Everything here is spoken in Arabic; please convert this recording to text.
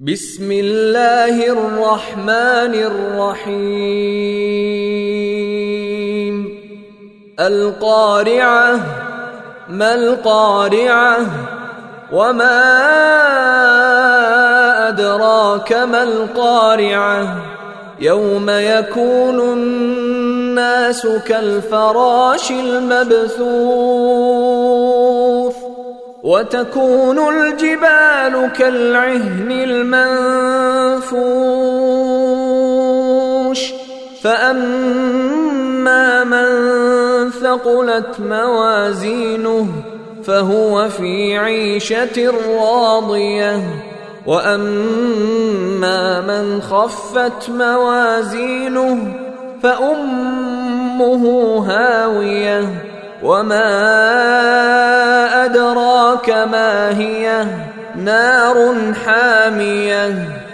بسم الله الرحمن الرحيم. القارعة ما القارعة؟ وما أدراك ما القارعة؟ يوم يكون الناس كالفراش المبثوث. وتكون الجبال كالعهن المنفوش. فأما من ثقلت موازينه فهو في عيشة راضية. وأما من خفت موازينه فأمه هاوية. وما أدراك ما هي نار حاميه